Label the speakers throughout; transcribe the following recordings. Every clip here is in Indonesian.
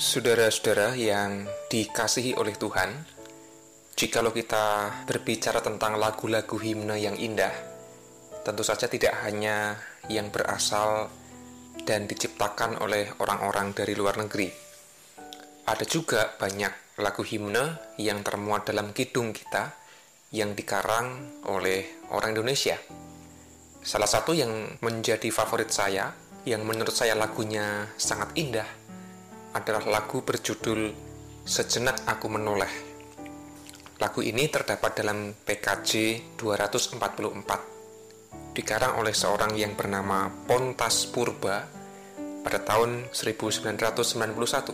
Speaker 1: Saudara-saudara yang dikasihi oleh Tuhan, jikalau kita berbicara tentang lagu-lagu himne yang indah, tentu saja tidak hanya yang berasal dan diciptakan oleh orang-orang dari luar negeri. Ada juga banyak lagu himne yang termuat dalam kidung kita yang dikarang oleh orang Indonesia. Salah satu yang menjadi favorit saya, yang menurut saya lagunya sangat indah, adalah lagu berjudul Sejenak Aku Menoleh. Lagu ini terdapat dalam PKJ 244, dikarang oleh seorang yang bernama Pontas Purba pada tahun 1991.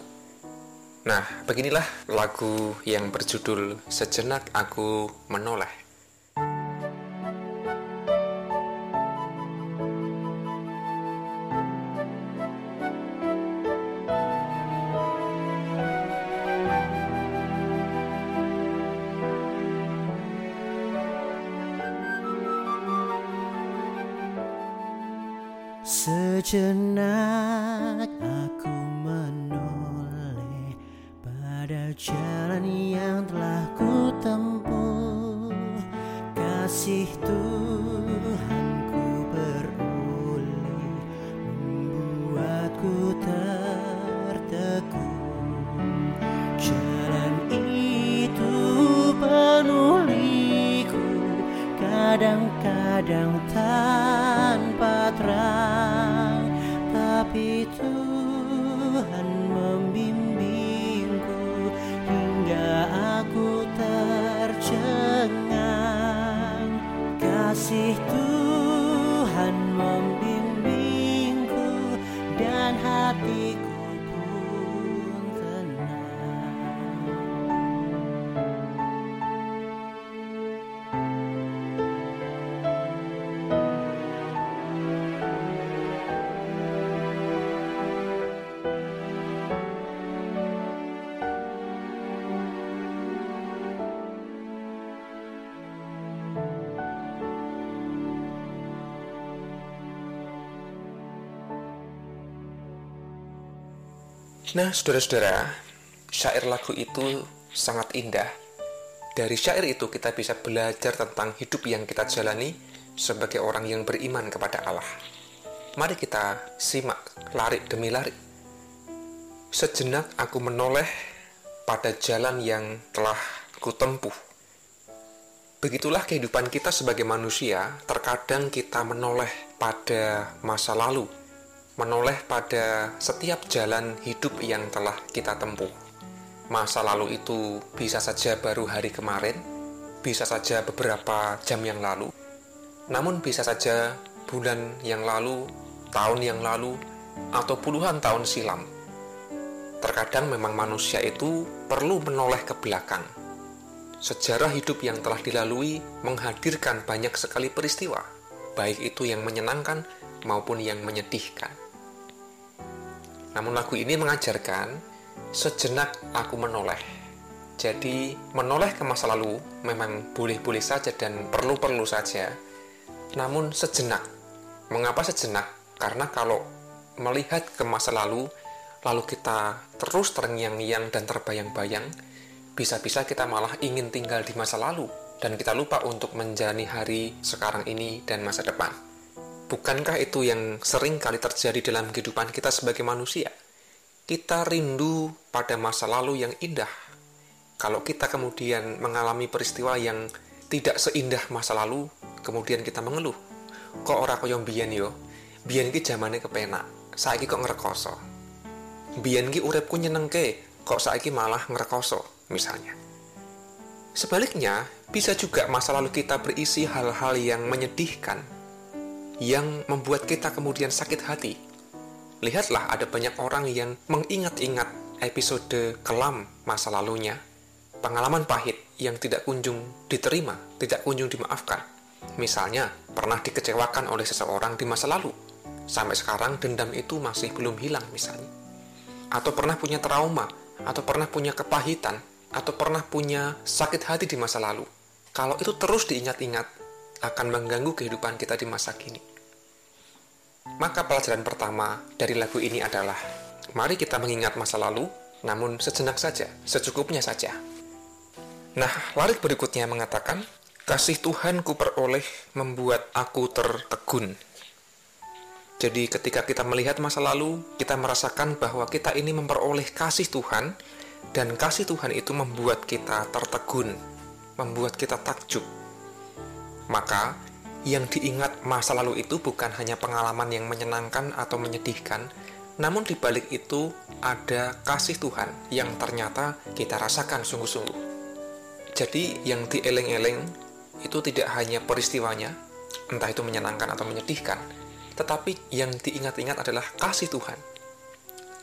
Speaker 1: Nah, beginilah lagu yang berjudul Sejenak Aku Menoleh.
Speaker 2: Sejenak aku menoleh pada jalan yang telah ku tempuh Kasih Tuhanku beroleh membuatku tertegun. Jalan itu penuh liku kadang-kadang tanpa dan
Speaker 1: Nah, saudara-saudara, syair lagu itu sangat indah. Dari syair itu kita bisa belajar tentang hidup yang kita jalani sebagai orang yang beriman kepada Allah. Mari kita simak lari demi lari. Sejenak aku menoleh pada jalan yang telah kutempuh. Begitulah kehidupan kita sebagai manusia, terkadang kita menoleh pada masa lalu, menoleh pada setiap jalan hidup yang telah kita tempuh. Masa lalu itu bisa saja baru hari kemarin, bisa saja beberapa jam yang lalu, namun bisa saja bulan yang lalu, tahun yang lalu, atau puluhan tahun silam. Terkadang memang manusia itu perlu menoleh ke belakang. Sejarah hidup yang telah dilalui menghadirkan banyak sekali peristiwa, baik itu yang menyenangkan maupun yang menyedihkan. Namun lagu ini mengajarkan sejenak aku menoleh. Jadi menoleh ke masa lalu memang boleh-boleh saja dan perlu-perlu saja. Namun sejenak. Mengapa sejenak? Karena kalau melihat ke masa lalu, lalu kita terus terngiang-ngiang dan terbayang-bayang, bisa-bisa kita malah ingin tinggal di masa lalu dan kita lupa untuk menjalani hari sekarang ini dan masa depan. Bukankah itu yang sering kali terjadi dalam kehidupan kita sebagai manusia? Kita rindu pada masa lalu yang indah. Kalau kita kemudian mengalami peristiwa yang tidak seindah masa lalu, kemudian kita mengeluh. Kok ora kaya mbiyen yo? Biyen ki zamane kepenak, saiki kok ngrekoso. Biyen ki uripku nyenengke, kok saiki malah ngrekoso, misalnya. Sebaliknya, bisa juga masa lalu kita berisi hal-hal yang menyedihkan, yang membuat kita kemudian sakit hati. Lihatlah ada banyak orang yang mengingat-ingat episode kelam masa lalunya, pengalaman pahit yang tidak kunjung diterima, tidak kunjung dimaafkan. Misalnya, pernah dikecewakan oleh seseorang di masa lalu, sampai sekarang dendam itu masih belum hilang misalnya. Atau pernah punya trauma, atau pernah punya kepahitan, atau pernah punya sakit hati di masa lalu. Kalau itu terus diingat-ingat, akan mengganggu kehidupan kita di masa kini. Maka pelajaran pertama dari lagu ini adalah, mari kita mengingat masa lalu, namun sejenak saja, secukupnya saja. Nah, larik berikutnya mengatakan, kasih Tuhan ku peroleh membuat aku tertegun. Jadi ketika kita melihat masa lalu, kita merasakan bahwa kita ini memperoleh kasih Tuhan, dan kasih Tuhan itu membuat kita tertegun, membuat kita takjub. Maka, yang diingat masa lalu itu bukan hanya pengalaman yang menyenangkan atau menyedihkan, namun di balik itu ada kasih Tuhan yang ternyata kita rasakan sungguh-sungguh. Jadi yang dieleng-eleng itu tidak hanya peristiwanya, entah itu menyenangkan atau menyedihkan, tetapi yang diingat-ingat adalah kasih Tuhan.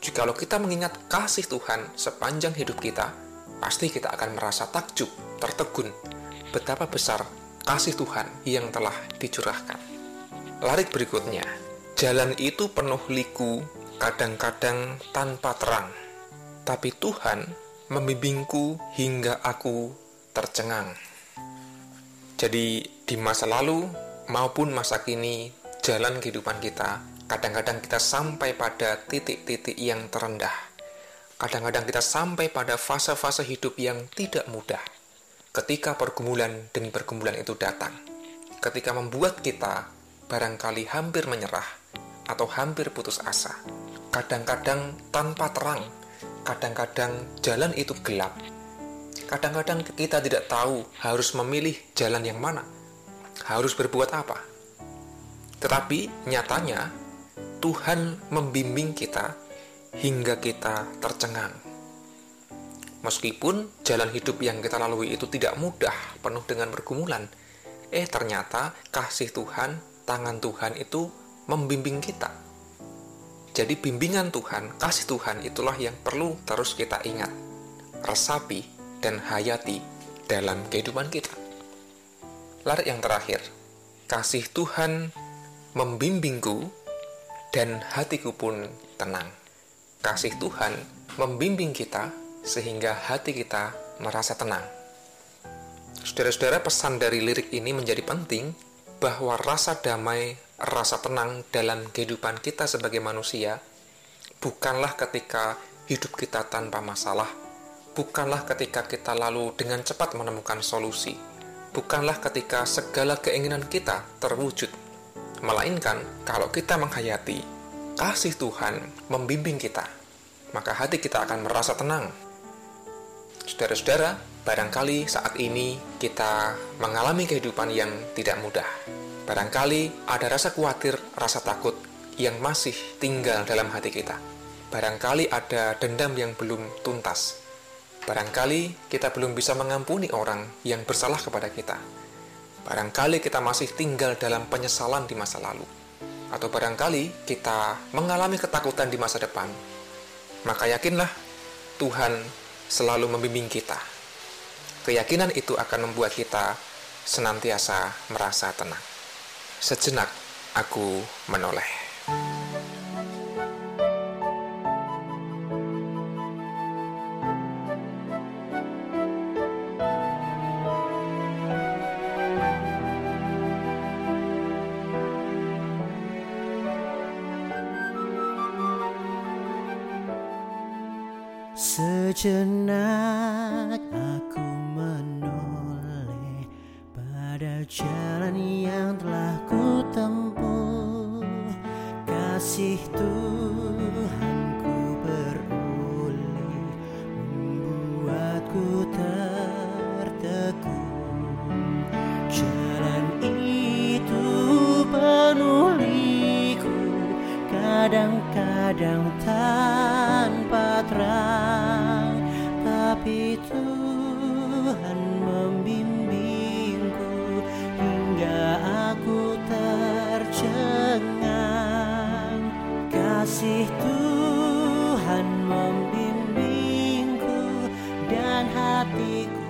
Speaker 1: Jikalau kita mengingat kasih Tuhan sepanjang hidup kita, pasti kita akan merasa takjub, tertegun, betapa besar kasih Tuhan yang telah dicurahkan. Larik berikutnya, jalan itu penuh liku, kadang-kadang tanpa terang, tapi Tuhan membimbingku hingga aku tercengang. Jadi, di masa lalu maupun masa kini, jalan kehidupan kita, kadang-kadang kita sampai pada titik-titik yang terendah. Kadang-kadang kita sampai pada fase-fase hidup yang tidak mudah ketika pergumulan demi pergumulan itu datang, ketika membuat kita barangkali hampir menyerah atau hampir putus asa, kadang-kadang tanpa terang, kadang-kadang jalan itu gelap, kadang-kadang kita tidak tahu harus memilih jalan yang mana, harus berbuat apa. Tetapi nyatanya Tuhan membimbing kita hingga kita tercengang Meskipun jalan hidup yang kita lalui itu tidak mudah, penuh dengan pergumulan, eh ternyata kasih Tuhan, tangan Tuhan itu membimbing kita. Jadi bimbingan Tuhan, kasih Tuhan itulah yang perlu terus kita ingat, resapi, dan hayati dalam kehidupan kita. Larik yang terakhir, kasih Tuhan membimbingku dan hatiku pun tenang. Kasih Tuhan membimbing kita sehingga hati kita merasa tenang. Saudara-saudara, pesan dari lirik ini menjadi penting bahwa rasa damai, rasa tenang dalam kehidupan kita sebagai manusia bukanlah ketika hidup kita tanpa masalah, bukanlah ketika kita lalu dengan cepat menemukan solusi, bukanlah ketika segala keinginan kita terwujud, melainkan kalau kita menghayati kasih Tuhan membimbing kita, maka hati kita akan merasa tenang, Saudara-saudara, barangkali saat ini kita mengalami kehidupan yang tidak mudah. Barangkali ada rasa khawatir, rasa takut yang masih tinggal dalam hati kita. Barangkali ada dendam yang belum tuntas. Barangkali kita belum bisa mengampuni orang yang bersalah kepada kita. Barangkali kita masih tinggal dalam penyesalan di masa lalu. Atau barangkali kita mengalami ketakutan di masa depan. Maka yakinlah Tuhan selalu membimbing kita. Keyakinan itu akan membuat kita senantiasa merasa tenang. Sejenak aku menoleh.
Speaker 2: Sejenak aku menoleh pada jalan yang telah ku tempuh Kasih Tuhanku Kadang-kadang tanpa terang Tapi Tuhan membimbingku Hingga aku tercengang. Kasih Tuhan membimbingku dan hatiku